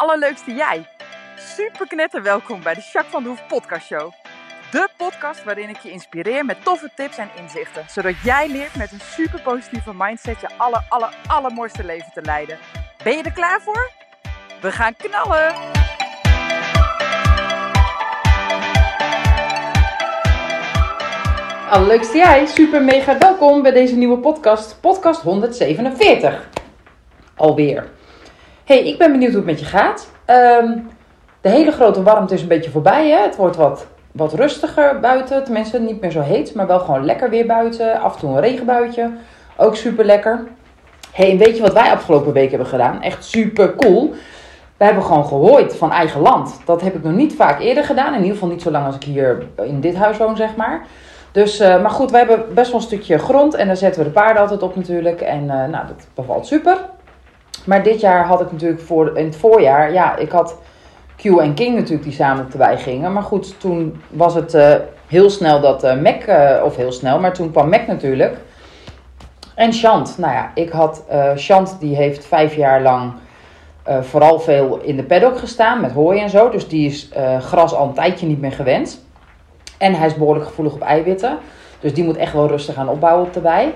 allerleukste jij. Super knetter welkom bij de Jacques van de Hoef podcast show. De podcast waarin ik je inspireer met toffe tips en inzichten. Zodat jij leert met een super positieve mindset je aller, aller, allermooiste leven te leiden. Ben je er klaar voor? We gaan knallen! Allerleukste jij, super mega welkom bij deze nieuwe podcast, podcast 147. Alweer. Hey, ik ben benieuwd hoe het met je gaat. Ehm, de hele grote warmte is een beetje voorbij. Hè? Het wordt wat, wat rustiger buiten. Tenminste, niet meer zo heet, maar wel gewoon lekker weer buiten. Af en toe een regenbuitje. Ook super lekker. Hey, en weet je wat wij afgelopen week hebben gedaan? Echt super cool. We hebben gewoon gehooid van eigen land. Dat heb ik nog niet vaak eerder gedaan. In ieder geval niet zo lang als ik hier in dit huis woon, zeg maar. Dus, uh, maar goed, we hebben best wel een stukje grond. En daar zetten we de paarden altijd op natuurlijk. En uh, nou, dat bevalt super. Maar dit jaar had ik natuurlijk voor, in het voorjaar, ja, ik had Q en King natuurlijk die samen op de wei gingen. Maar goed, toen was het uh, heel snel dat uh, Mac, uh, of heel snel, maar toen kwam Mac natuurlijk. En Chant, nou ja, ik had, Chant die heeft vijf jaar lang vooral veel in de paddock gestaan met hooi en zo. Dus die is gras al een tijdje niet meer gewend. En hij is behoorlijk gevoelig op eiwitten. Dus die moet echt wel rustig gaan opbouwen op de wei.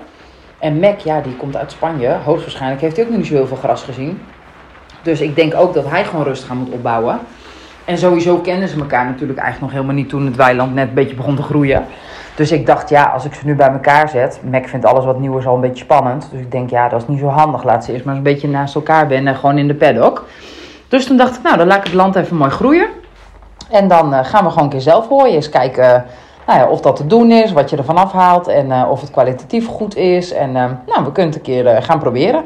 En Mac, ja, die komt uit Spanje. Hoogstwaarschijnlijk heeft hij ook niet zo heel veel gras gezien. Dus ik denk ook dat hij gewoon rustig aan moet opbouwen. En sowieso kennen ze elkaar natuurlijk eigenlijk nog helemaal niet toen het weiland net een beetje begon te groeien. Dus ik dacht, ja, als ik ze nu bij elkaar zet. Mac vindt alles wat nieuw is al een beetje spannend. Dus ik denk, ja, dat is niet zo handig. Laat ze eerst maar eens een beetje naast elkaar binnen, gewoon in de paddock. Dus toen dacht ik, nou, dan laat ik het land even mooi groeien. En dan uh, gaan we gewoon een keer zelf hooien. Eens kijken nou ja, of dat te doen is, wat je ervan afhaalt en uh, of het kwalitatief goed is. En uh, nou, we kunnen het een keer gaan proberen.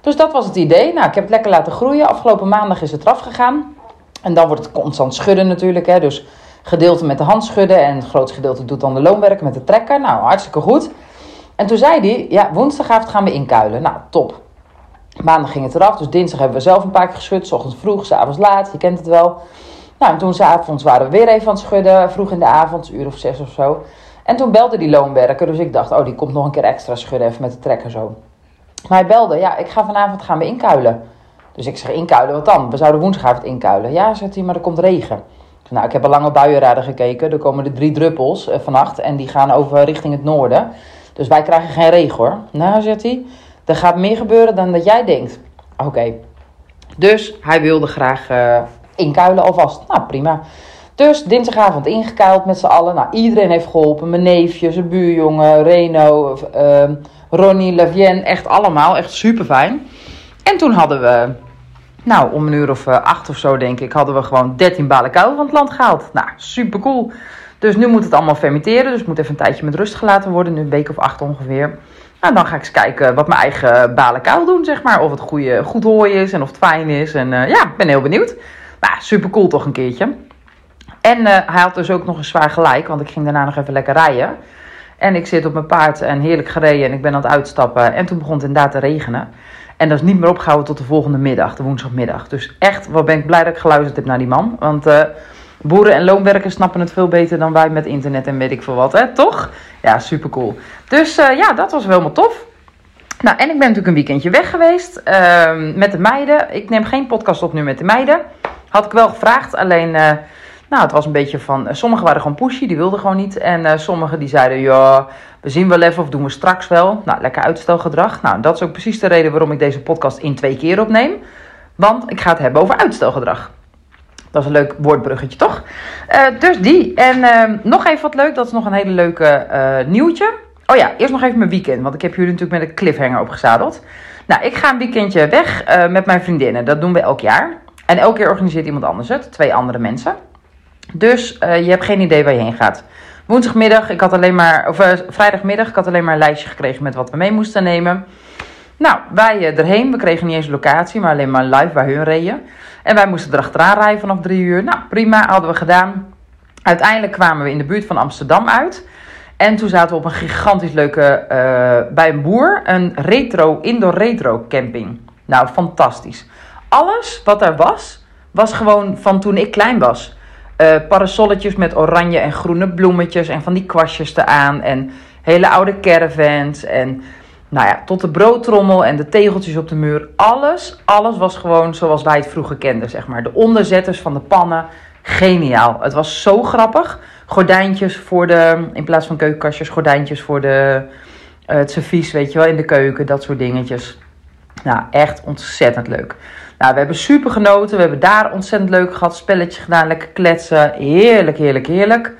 Dus dat was het idee. Nou, ik heb het lekker laten groeien. Afgelopen maandag is het eraf gegaan. En dan wordt het constant schudden natuurlijk. Hè. Dus gedeelte met de hand schudden en het grootste gedeelte doet dan de loonwerk met de trekker. Nou, hartstikke goed. En toen zei hij, ja, woensdagavond gaan we inkuilen. Nou, top. Maandag ging het eraf, dus dinsdag hebben we zelf een paar keer geschud. S ochtends vroeg, s avonds laat, je kent het wel. Nou, en toen s'avonds waren we weer even aan het schudden, vroeg in de avond, uur of zes of zo. En toen belde die loonwerker, dus ik dacht, oh, die komt nog een keer extra schudden, even met de trekker zo. Maar hij belde, ja, ik ga vanavond gaan we inkuilen. Dus ik zeg, inkuilen, wat dan? We zouden woensdagavond inkuilen. Ja, zegt hij, maar er komt regen. Nou, ik heb al lange buienraden gekeken. Er komen er drie druppels eh, vannacht en die gaan over richting het noorden. Dus wij krijgen geen regen hoor. Nou, zegt hij, er gaat meer gebeuren dan dat jij denkt. Oké. Dus hij wilde graag uh, inkuilen alvast. Nou, prima. Dus dinsdagavond ingekuild met z'n allen. Nou, iedereen heeft geholpen. Mijn neefje, zijn buurjongen, Reno, uh, Ronnie, Lavienne. Echt allemaal. Echt super fijn. En toen hadden we, nou, om een uur of uh, acht of zo denk ik, hadden we gewoon 13 balen kou van het land gehaald. Nou, super cool. Dus nu moet het allemaal fermenteren. Dus het moet even een tijdje met rust gelaten worden. Nu een week of acht ongeveer. Nou, dan ga ik eens kijken wat mijn eigen balen kou doen, zeg maar. Of het goede, goed hooi is en of het fijn is. En uh, ja, ik ben heel benieuwd. Nou, super cool toch een keertje. En uh, hij had dus ook nog een zwaar gelijk, want ik ging daarna nog even lekker rijden. En ik zit op mijn paard en heerlijk gereden en ik ben aan het uitstappen. En toen begon het inderdaad te regenen. En dat is niet meer opgehouden tot de volgende middag, de woensdagmiddag. Dus echt, wat ben ik blij dat ik geluisterd heb naar die man. Want uh, boeren en loonwerkers snappen het veel beter dan wij met internet en weet ik veel wat, hè? Toch? Ja, super cool. Dus uh, ja, dat was wel helemaal tof. Nou, en ik ben natuurlijk een weekendje weg geweest uh, met de meiden. Ik neem geen podcast op nu met de meiden. Had ik wel gevraagd, alleen... Uh, nou, het was een beetje van. Sommigen waren gewoon pushy, die wilden gewoon niet. En uh, sommigen die zeiden: ja, we zien wel even of doen we straks wel. Nou, lekker uitstelgedrag. Nou, dat is ook precies de reden waarom ik deze podcast in twee keer opneem. Want ik ga het hebben over uitstelgedrag. Dat is een leuk woordbruggetje, toch? Dus die. En uh, nog even wat leuk, dat is nog een hele leuke nieuwtje. Oh ja, eerst nog even mijn weekend, want ik heb jullie natuurlijk met een cliffhanger opgezadeld. Nou, ik ga een weekendje weg met mijn vriendinnen. Dat doen we elk jaar. En elke keer organiseert iemand anders het, twee andere mensen. Dus uh, je hebt geen idee waar je heen gaat. Woensdagmiddag, ik had alleen maar, of uh, vrijdagmiddag, ik had alleen maar een lijstje gekregen met wat we mee moesten nemen. Nou, wij uh, erheen, we kregen niet eens een locatie, maar alleen maar live waar hun reden. En wij moesten erachteraan rijden vanaf drie uur. Nou, prima, hadden we gedaan. Uiteindelijk kwamen we in de buurt van Amsterdam uit. En toen zaten we op een gigantisch leuke, bij een boer, een retro, indoor retro camping. Nou, fantastisch. Alles wat er was, was gewoon van toen ik klein was. Uh, parasolletjes met oranje en groene bloemetjes en van die kwastjes eraan. En hele oude caravans. En nou ja, tot de broodtrommel en de tegeltjes op de muur. Alles, alles was gewoon zoals wij het vroeger kenden, zeg maar. De onderzetters van de pannen, geniaal. Het was zo grappig. Gordijntjes voor de, in plaats van keukenkastjes, gordijntjes voor de, uh, het servies, weet je wel, in de keuken, dat soort dingetjes. Nou, echt ontzettend leuk. Nou, we hebben super genoten. We hebben daar ontzettend leuk gehad. Spelletje gedaan, lekker kletsen. Heerlijk, heerlijk, heerlijk.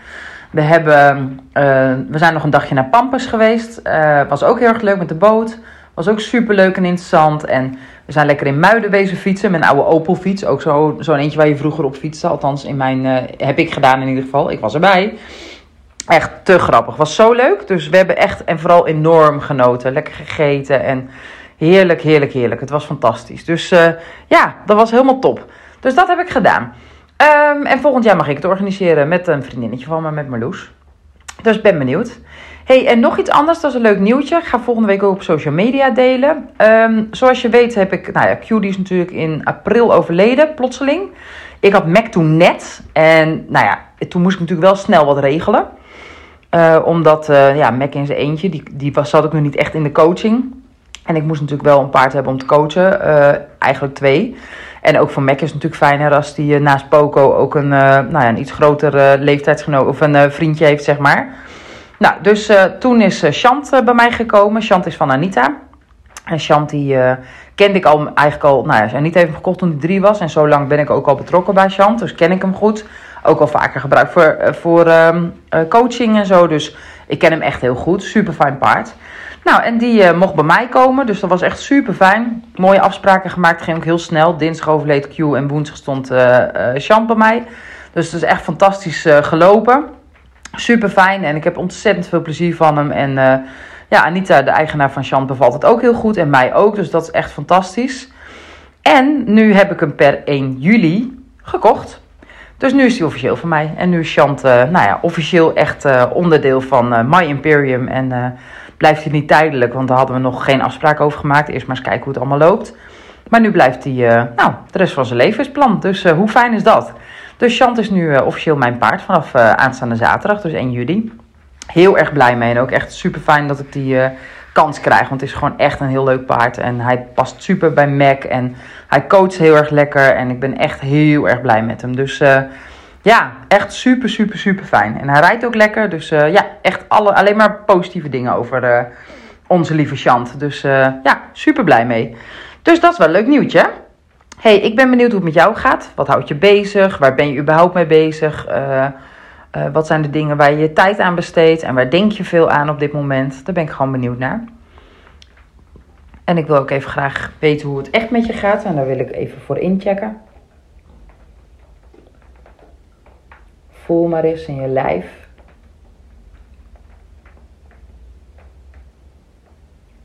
We, hebben, uh, we zijn nog een dagje naar Pampus geweest. Uh, was ook heel erg leuk met de boot. Was ook super leuk en interessant. En we zijn lekker in Muiden wezen fietsen met een oude Opel fiets. Ook zo'n zo eentje waar je vroeger op fietste. Althans, in mijn, uh, heb ik gedaan in ieder geval. Ik was erbij. Echt te grappig. Was zo leuk. Dus we hebben echt en vooral enorm genoten. Lekker gegeten en heerlijk, heerlijk, heerlijk. Het was fantastisch. Dus uh, ja, dat was helemaal top. Dus dat heb ik gedaan. Um, en volgend jaar mag ik het organiseren met een vriendinnetje van me, met Marloes. Dus ben benieuwd. Hey, en nog iets anders, dat is een leuk nieuwtje. Ik ga volgende week ook op social media delen. Um, zoals je weet heb ik, nou ja, Q die is natuurlijk in april overleden, plotseling. Ik had Mac toen net. En nou ja, toen moest ik natuurlijk wel snel wat regelen. Uh, omdat, uh, ja, Mac in zijn eentje, die, die was, zat ook nog niet echt in de coaching. En ik moest natuurlijk wel een paard hebben om te coachen. Uh, eigenlijk twee. En ook voor Mac is het natuurlijk fijner als die uh, naast Poco ook een, uh, nou ja, een iets groter leeftijdsgenoot of een vriendje heeft, zeg maar. Nou, dus toen is Chant bij mij gekomen. Chant is van Anita. En Chant die kende ik al eigenlijk al, nou ja, Anita heeft hem gekocht toen hij drie was. En zo lang ben ik ook al betrokken bij Chant, dus ken ik hem goed. Ook al vaker gebruikt voor, voor um, coaching en zo. Dus ik ken hem echt heel goed. Super fijn paard. Nou, en die uh, mocht bij mij komen, dus dat was echt super fijn. Mooie afspraken gemaakt, ging ook heel snel. Dinsdag overleed Q en woensdag stond uh, uh, Champ bij mij. Dus het is echt fantastisch gelopen. Super fijn en ik heb ontzettend veel plezier van hem. En ja, Anita, de eigenaar van Champ, bevalt het ook heel goed en mij ook. Dus dat is echt fantastisch. En nu heb ik hem per 1 juli gekocht. Dus nu is hij officieel van mij. En nu is Chant, nou ja, officieel echt onderdeel van My Imperium. En blijft hij niet tijdelijk, want daar hadden we nog geen afspraak over gemaakt. Eerst maar eens kijken hoe het allemaal loopt. Maar nu blijft hij, uh, nou, de rest van zijn leven is plan. Dus uh, hoe fijn is dat? Dus Chant is nu uh, officieel mijn paard vanaf aanstaande zaterdag, dus 1 juli. Heel erg blij mee en ook echt super fijn dat ik die kans krijg. Want het is gewoon echt een heel leuk paard. En hij past super bij Mac en hij coacht heel erg lekker. En ik ben echt heel erg blij met hem. Dus ja, echt super, super, super fijn. En hij rijdt ook lekker. Dus uh, ja, echt alle, alleen maar positieve dingen over uh, onze lieve Chant. Dus uh, ja, super blij mee. Dus dat is wel een leuk nieuwtje. hey, ik ben benieuwd hoe het met jou gaat. Wat houdt je bezig? Waar ben je überhaupt mee bezig? wat zijn de dingen waar je je tijd aan besteedt? En waar denk je veel aan op dit moment? Daar ben ik gewoon benieuwd naar. En ik wil ook even graag weten hoe het echt met je gaat. En daar wil ik even voor inchecken. Voel maar eens in je lijf.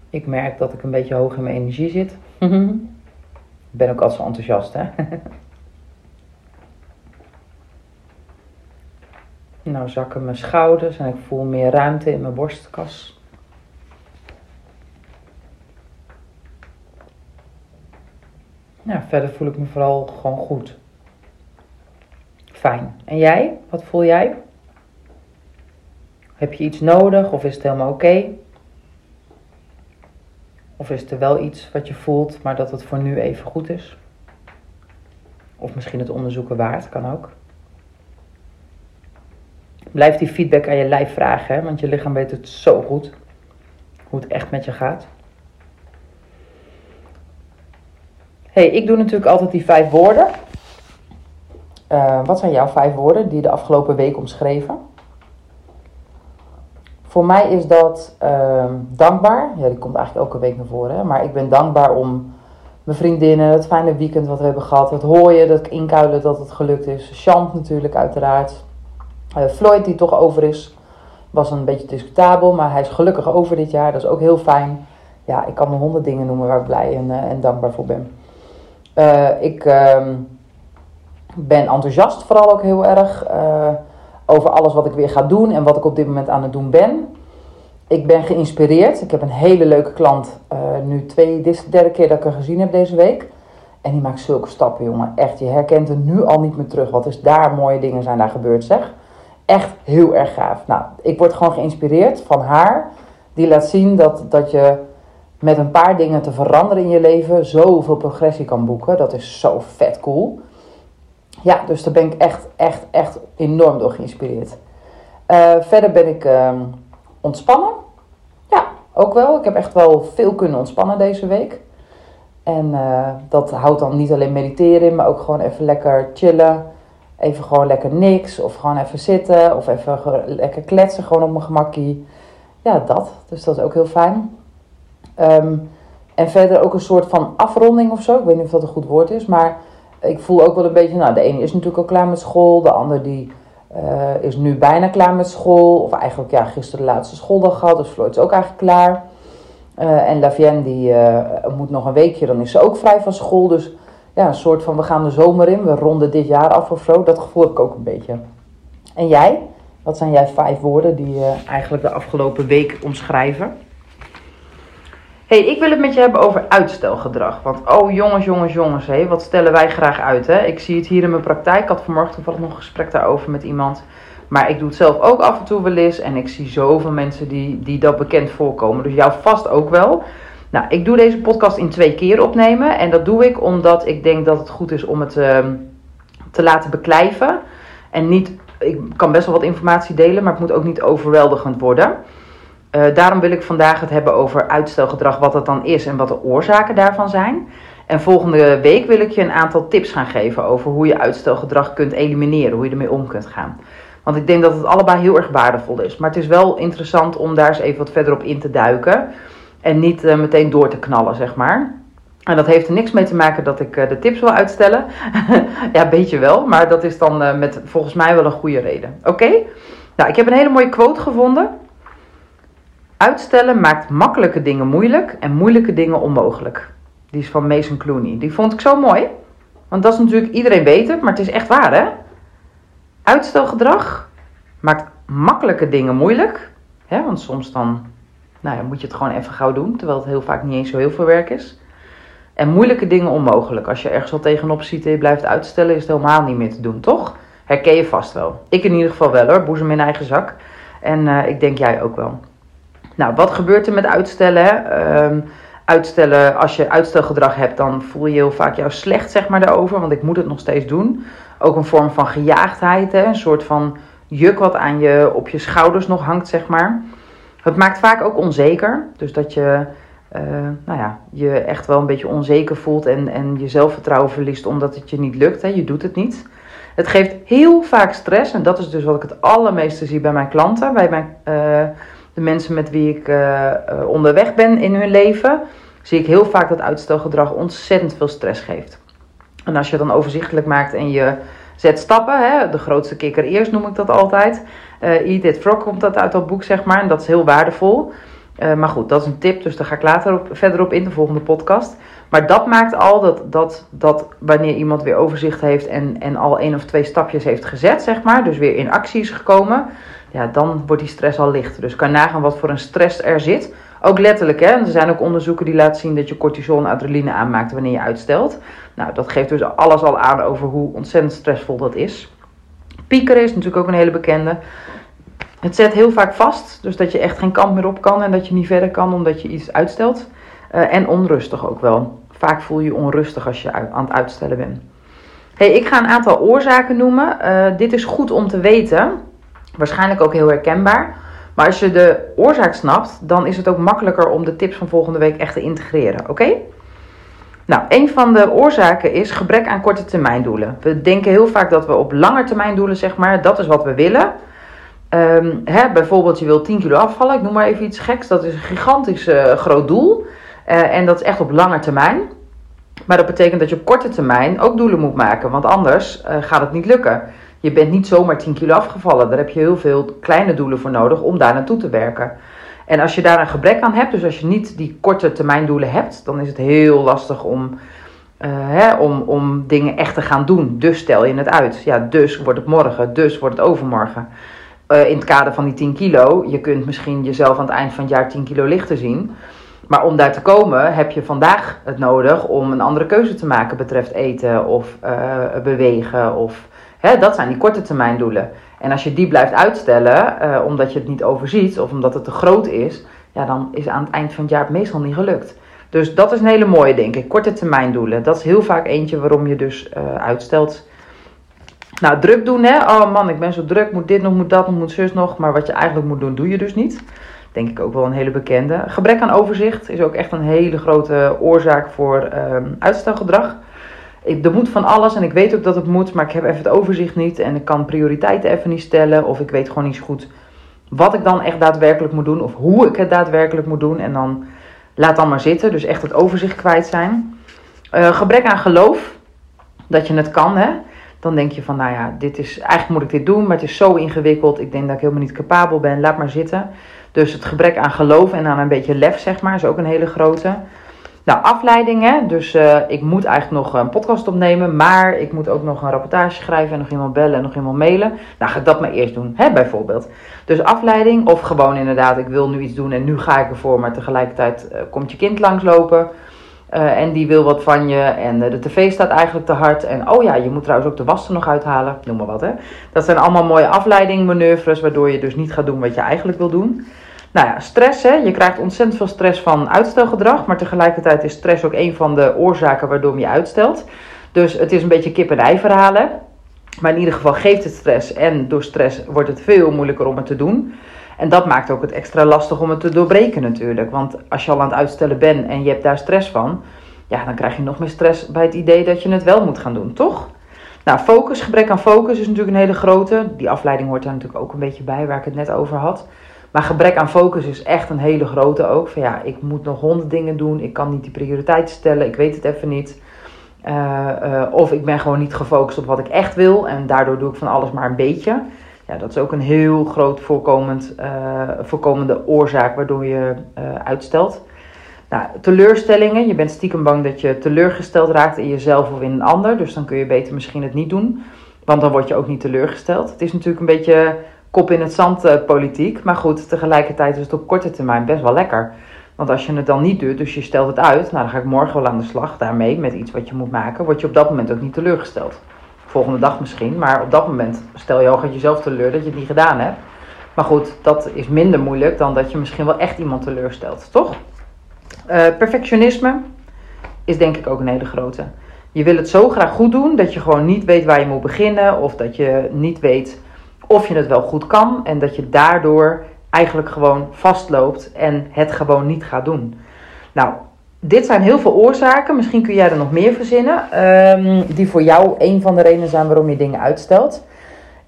Ik merk dat ik een beetje hoog in mijn energie zit. ik ben ook altijd zo enthousiast, hè? nou zakken mijn schouders en ik voel meer ruimte in mijn borstkas. Nou, verder voel ik me vooral gewoon goed. Fijn. En jij? Wat voel jij? Heb je iets nodig of is het helemaal oké? Of is er wel iets wat je voelt, maar dat het voor nu even goed is? Of misschien het onderzoeken waard, kan ook. Blijf die feedback aan je lijf vragen, hè? want je lichaam weet het zo goed. Hoe het echt met je gaat. hey, ik doe natuurlijk altijd die vijf woorden. Uh, wat zijn jouw vijf woorden die je de afgelopen week omschreven? Voor mij is dat uh, dankbaar. Ja, die komt eigenlijk elke week naar voren. Maar ik ben dankbaar om mijn vriendinnen, het fijne weekend wat we hebben gehad. Het hooien, dat inkuilen dat het gelukt is. Chant natuurlijk, uiteraard. Uh, Floyd, die toch over is, was een beetje discutabel. Maar hij is gelukkig over dit jaar. Dat is ook heel fijn. Ja, ik kan me honderd dingen noemen waar ik blij en, en dankbaar voor ben. ik ehm, ben enthousiast vooral ook heel erg uh, over alles wat ik weer ga doen en wat ik op dit moment aan het doen ben. Ik ben geïnspireerd. Ik heb een hele leuke klant. Uh, nu twee, dit is de derde keer dat ik haar gezien heb deze week. En die maakt zulke stappen, jongen. Echt, je herkent er nu al niet meer terug. Wat is daar mooie dingen zijn daar gebeurd, zeg. Echt heel erg gaaf. Nou, ik word gewoon geïnspireerd van haar. Die laat zien dat, dat je met een paar dingen te veranderen in je leven zoveel progressie kan boeken. Dat is zo vet cool. Ja, dus daar ben ik echt, echt, echt enorm door geïnspireerd. Uh, verder ben ik uh, ontspannen. Ja, ook wel. Ik heb echt wel veel kunnen ontspannen deze week. En uh, dat houdt dan niet alleen mediteren in, maar ook gewoon even lekker chillen. Even gewoon lekker niks. Of gewoon even zitten. Of even lekker kletsen, gewoon op mijn gemakkie. Ja, dat. Dus dat is ook heel fijn. Um, en verder ook een soort van afronding of zo. Ik weet niet of dat een goed woord is. Maar ik voel ook wel een beetje, nou, de ene is natuurlijk al klaar met school. De ander die uh, is nu bijna klaar met school. Of eigenlijk, ja, gisteren de laatste schooldag gehad. Dus Floyd is ook eigenlijk klaar. Uh, en Lavienne die uh, moet nog een weekje, dan is ze ook vrij van school. Dus ja, een soort van we gaan de zomer in, we ronden dit jaar af of zo. Dat gevoel heb ik ook een beetje. En jij? Wat zijn jij vijf woorden die uh, eigenlijk de afgelopen week omschrijven? Hey, ik wil het met je hebben over uitstelgedrag. Want oh jongens, jongens, jongens, hé, wat stellen wij graag uit? Hè? Ik zie het hier in mijn praktijk. Ik had vanmorgen toevallig nog een gesprek daarover met iemand. Maar ik doe het zelf ook af en toe wel eens. En ik zie zoveel mensen die, die dat bekend voorkomen. Dus jou vast ook wel. Nou, ik doe deze podcast in twee keer opnemen. En dat doe ik omdat ik denk dat het goed is om het uh, te laten beklijven. En niet, ik kan best wel wat informatie delen, maar het moet ook niet overweldigend worden. Uh, daarom wil ik vandaag het hebben over uitstelgedrag, wat dat dan is en wat de oorzaken daarvan zijn. En volgende week wil ik je een aantal tips gaan geven over hoe je uitstelgedrag kunt elimineren, hoe je ermee om kunt gaan. Want ik denk dat het allebei heel erg waardevol is. Maar het is wel interessant om daar eens even wat verder op in te duiken. En niet uh, meteen door te knallen, zeg maar. En dat heeft er niks mee te maken dat ik uh, de tips wil uitstellen. ja, beetje wel. Maar dat is dan met volgens mij wel een goede reden. Oké? Nou, ik heb een hele mooie quote gevonden. Uitstellen maakt makkelijke dingen moeilijk en moeilijke dingen onmogelijk. Die is van Mason Clooney. Die vond ik zo mooi. Want dat is natuurlijk, iedereen weet het, maar het is echt waar hè. Uitstelgedrag maakt makkelijke dingen moeilijk. Hè? Want soms dan nou ja, moet je het gewoon even gauw doen, terwijl het heel vaak niet eens zo heel veel werk is. En moeilijke dingen onmogelijk. Als je ergens al tegenop ziet en je blijft uitstellen, is het helemaal niet meer te doen, toch? Herken je vast wel. Ik in ieder geval wel hoor, boezem in eigen zak. En uh, ik denk jij ook wel. Nou, wat gebeurt er met uitstellen? Um, uitstellen, als je uitstelgedrag hebt, dan voel je heel vaak jou slecht, zeg maar, daarover. Want ik moet het nog steeds doen. Ook een vorm van gejaagdheid, hè? een soort van juk wat aan je, op je schouders nog hangt, zeg maar. Het maakt vaak ook onzeker. Dus dat je uh, nou ja, je echt wel een beetje onzeker voelt en, en je zelfvertrouwen verliest omdat het je niet lukt. Hè? Je doet het niet. Het geeft heel vaak stress en dat is dus wat ik het allermeeste zie bij mijn klanten, bij mijn, uh, de mensen met wie ik uh, onderweg ben in hun leven. Zie ik heel vaak dat uitstelgedrag ontzettend veel stress geeft. En als je dan overzichtelijk maakt en je zet stappen, hè, de grootste kikker eerst noem ik dat altijd. Uh, Eat It Frog komt dat uit dat boek, zeg maar. En dat is heel waardevol. Maar goed, dat is een tip, dus daar ga ik later op, verder op in de volgende podcast. Maar dat maakt al dat, dat, dat wanneer iemand weer overzicht heeft en, en al één of twee stapjes heeft gezet, zeg maar, dus weer in actie is gekomen, ja, dan wordt die stress al lichter. Dus kan nagaan wat voor een stress er zit. Ook letterlijk, hè. Er zijn ook onderzoeken die laten zien dat je cortisol en adrenaline aanmaakt wanneer je uitstelt. Nou, dat geeft dus alles al aan over hoe ontzettend stressvol dat is. Piekeren is natuurlijk ook een hele bekende. Het zet heel vaak vast, dus dat je echt geen kant meer op kan en dat je niet verder kan omdat je iets uitstelt. Uh, en onrustig ook wel. Vaak voel je je onrustig als je aan het uitstellen bent. Hey, ik ga een aantal oorzaken noemen. Uh, dit is goed om te weten. Waarschijnlijk ook heel herkenbaar. Maar als je de oorzaak snapt, dan is het ook makkelijker om de tips van volgende week echt te integreren. Oké? Nou, een van de oorzaken is gebrek aan korte termijn doelen. We denken heel vaak dat we op lange termijn doelen, zeg maar, dat is wat we willen. Um, hè, bijvoorbeeld, je wil 10 kilo afvallen, ik noem maar even iets geks. Dat is een gigantisch uh, groot doel. Uh, en dat is echt op lange termijn. Maar dat betekent dat je op korte termijn ook doelen moet maken, want anders uh, gaat het niet lukken. Je bent niet zomaar 10 kilo afgevallen. Daar heb je heel veel kleine doelen voor nodig om daar naartoe te werken. En als je daar een gebrek aan hebt, dus als je niet die korte termijn doelen hebt, dan is het heel lastig om, uh, hè, om, om dingen echt te gaan doen. Dus stel je het uit. Ja, dus wordt het morgen, dus wordt het overmorgen. Uh, in het kader van die 10 kilo, je kunt misschien jezelf aan het eind van het jaar 10 kilo lichter zien. Maar om daar te komen heb je vandaag het nodig om een andere keuze te maken betreft eten of uh, bewegen. Of, hè, dat zijn die korte termijn doelen. En als je die blijft uitstellen, uh, omdat je het niet overziet of omdat het te groot is, ja, dan is aan het eind van het jaar meestal niet gelukt. Dus dat is een hele mooie, denk ik. Korte termijn doelen. Dat is heel vaak eentje waarom je dus uh, uitstelt. Nou, druk doen, hè. Oh man, ik ben zo druk. Moet dit nog, moet dat nog, moet zus nog. Maar wat je eigenlijk moet doen, doe je dus niet. Denk ik ook wel een hele bekende. Gebrek aan overzicht is ook echt een hele grote oorzaak voor uh, uitstelgedrag. Ik, er moet van alles en ik weet ook dat het moet, maar ik heb even het overzicht niet. En ik kan prioriteiten even niet stellen. Of ik weet gewoon niet zo goed wat ik dan echt daadwerkelijk moet doen. Of hoe ik het daadwerkelijk moet doen. En dan laat dan maar zitten. Dus echt het overzicht kwijt zijn. Uh, gebrek aan geloof. Dat je het kan, hè. Dan denk je van, nou ja, dit is, eigenlijk moet ik dit doen, maar het is zo ingewikkeld. Ik denk dat ik helemaal niet capabel ben. Laat maar zitten. Dus het gebrek aan geloof en aan een beetje lef, zeg maar, is ook een hele grote. Nou, afleidingen. Dus uh, ik moet eigenlijk nog een podcast opnemen. Maar ik moet ook nog een rapportage schrijven. En nog iemand bellen en nog iemand mailen. Nou, ga ik dat maar eerst doen, hè, bijvoorbeeld. Dus afleiding. Of gewoon inderdaad, ik wil nu iets doen en nu ga ik ervoor. Maar tegelijkertijd uh, komt je kind langslopen. Uh, en die wil wat van je. En de tv staat eigenlijk te hard. En oh ja, je moet trouwens ook de was er nog uithalen. Noem maar wat, hè. Dat zijn allemaal mooie afleidingmanoeuvres. Waardoor je dus niet gaat doen wat je eigenlijk wil doen. Nou ja, stress. Hè? Je krijgt ontzettend veel stress van uitstelgedrag. Maar tegelijkertijd is stress ook een van de oorzaken waardoor je uitstelt. Dus het is een beetje kip-en-ei verhalen. Maar in ieder geval geeft het stress. En door stress wordt het veel moeilijker om het te doen. En dat maakt ook het extra lastig om het te doorbreken natuurlijk. Want als je al aan het uitstellen bent en je hebt daar stress van. Ja, dan krijg je nog meer stress bij het idee dat je het wel moet gaan doen, toch? Nou, focus, gebrek aan focus is natuurlijk een hele grote. Die afleiding hoort daar natuurlijk ook een beetje bij, waar ik het net over had. Maar gebrek aan focus is echt een hele grote ook. Van ja, ik moet nog honderd dingen doen. Ik kan niet die prioriteiten stellen. Ik weet het even niet. Uh, uh, of ik ben gewoon niet gefocust op wat ik echt wil. En daardoor doe ik van alles maar een beetje. Ja, dat is ook een heel groot voorkomend, uh, voorkomende oorzaak waardoor je uitstelt. Nou, teleurstellingen. Je bent stiekem bang dat je teleurgesteld raakt in jezelf of in een ander. Dus dan kun je beter misschien het niet doen. Want dan word je ook niet teleurgesteld. Het is natuurlijk een beetje kop in het zand uh, politiek. Maar goed, tegelijkertijd is het op korte termijn best wel lekker. Want als je het dan niet doet, dus je stelt het uit, nou dan ga ik morgen wel aan de slag daarmee met iets wat je moet maken, word je op dat moment ook niet teleurgesteld. Volgende dag misschien, maar op dat moment stel je ook jezelf teleur dat je het niet gedaan hebt. Maar goed, dat is minder moeilijk dan dat je misschien wel echt iemand teleurstelt, toch? Uh, perfectionisme is denk ik ook een hele grote. Je wil het zo graag goed doen dat je gewoon niet weet waar je moet beginnen of dat je niet weet of je het wel goed kan en dat je daardoor eigenlijk gewoon vastloopt en het gewoon niet gaat doen. Nou, dit zijn heel veel oorzaken. Misschien kun jij er nog meer verzinnen. Um, die voor jou een van de redenen zijn waarom je dingen uitstelt.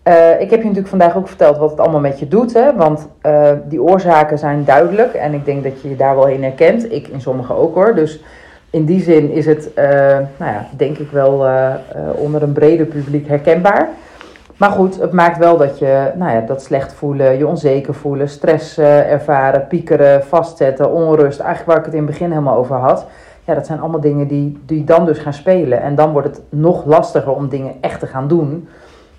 Uh, ik heb je natuurlijk vandaag ook verteld wat het allemaal met je doet. Hè? Want uh, die oorzaken zijn duidelijk. En ik denk dat je je daar wel in herkent. Ik in sommige ook hoor. Dus in die zin is het, uh, nou ja, denk ik wel onder een breder publiek herkenbaar. Maar goed, het maakt wel dat je nou ja, dat slecht voelen, je onzeker voelen, stress uh, ervaren, piekeren, vastzetten, onrust. Eigenlijk waar ik het in het begin helemaal over had. Ja, dat zijn allemaal dingen die, die dan dus gaan spelen. En dan wordt het nog lastiger om dingen echt te gaan doen.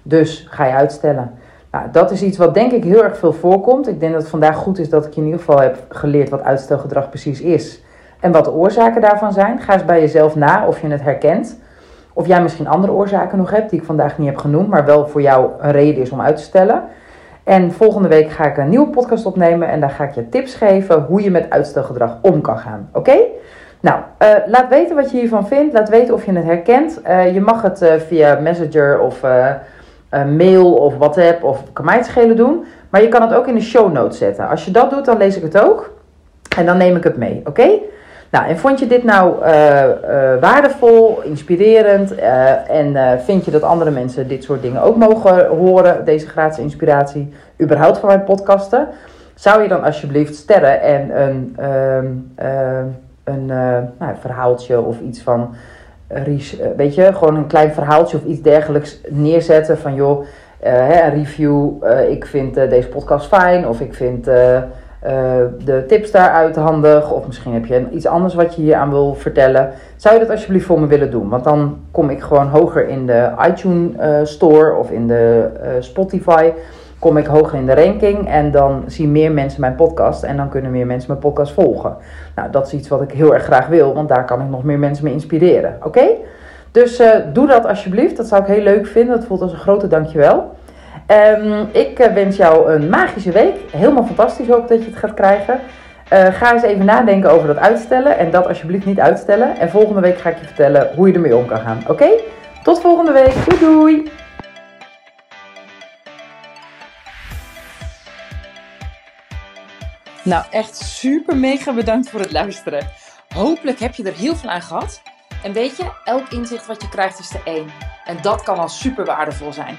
Dus ga je uitstellen. Nou, dat is iets wat denk ik heel erg veel voorkomt. Ik denk dat het vandaag goed is dat ik je in ieder geval heb geleerd wat uitstelgedrag precies is. En wat de oorzaken daarvan zijn. Ga eens bij jezelf na of je het herkent. Of jij misschien andere oorzaken nog hebt die ik vandaag niet heb genoemd, maar wel voor jou een reden is om uit te stellen. En volgende week ga ik een nieuwe podcast opnemen en daar ga ik je tips geven hoe je met uitstelgedrag om kan gaan. Oké? Nou, uh, laat weten wat je hiervan vindt. Laat weten of je het herkent. Uh, je mag het uh, via Messenger of mail of WhatsApp of kan mij het schelen doen. Maar je kan het ook in de show notes zetten. Als je dat doet, dan lees ik het ook. En dan neem ik het mee. Oké? Nou, en vond je dit nou uh, uh, waardevol, inspirerend uh, en vind je dat andere mensen dit soort dingen ook mogen horen, deze gratis inspiratie, überhaupt van mijn podcasten? Zou je dan alsjeblieft sterren en een, ehm, een nou, verhaaltje of iets van, weet je, gewoon een klein verhaaltje of iets dergelijks neerzetten van joh, een review, ik vind deze podcast fijn of ik vind... Uh, de tips daaruit handig. Of misschien heb je iets anders wat je hier aan wil vertellen. Zou je dat alsjeblieft voor me willen doen? Want dan kom ik gewoon hoger in de iTunes uh, Store of in de uh, Spotify. Kom ik hoger in de ranking en dan zien meer mensen mijn podcast. En dan kunnen meer mensen mijn podcast volgen. Nou, dat is iets wat ik heel erg graag wil, want daar kan ik nog meer mensen mee inspireren. Oké? Dus doe dat alsjeblieft. Dat zou ik heel leuk vinden. Dat voelt als een grote dankjewel. Um, ik eh, wens jou een magische week. Helemaal fantastisch hoop dat je het gaat krijgen. Eh, ga eens even nadenken over dat uitstellen en dat alsjeblieft niet uitstellen. En volgende week ga ik je vertellen hoe je ermee om kan gaan. Oké? Tot volgende week. Doei doei! Nou, echt super mega bedankt voor het luisteren. Hopelijk heb je er heel veel aan gehad. En weet je, elk inzicht wat je krijgt is er één. En dat kan al super waardevol zijn.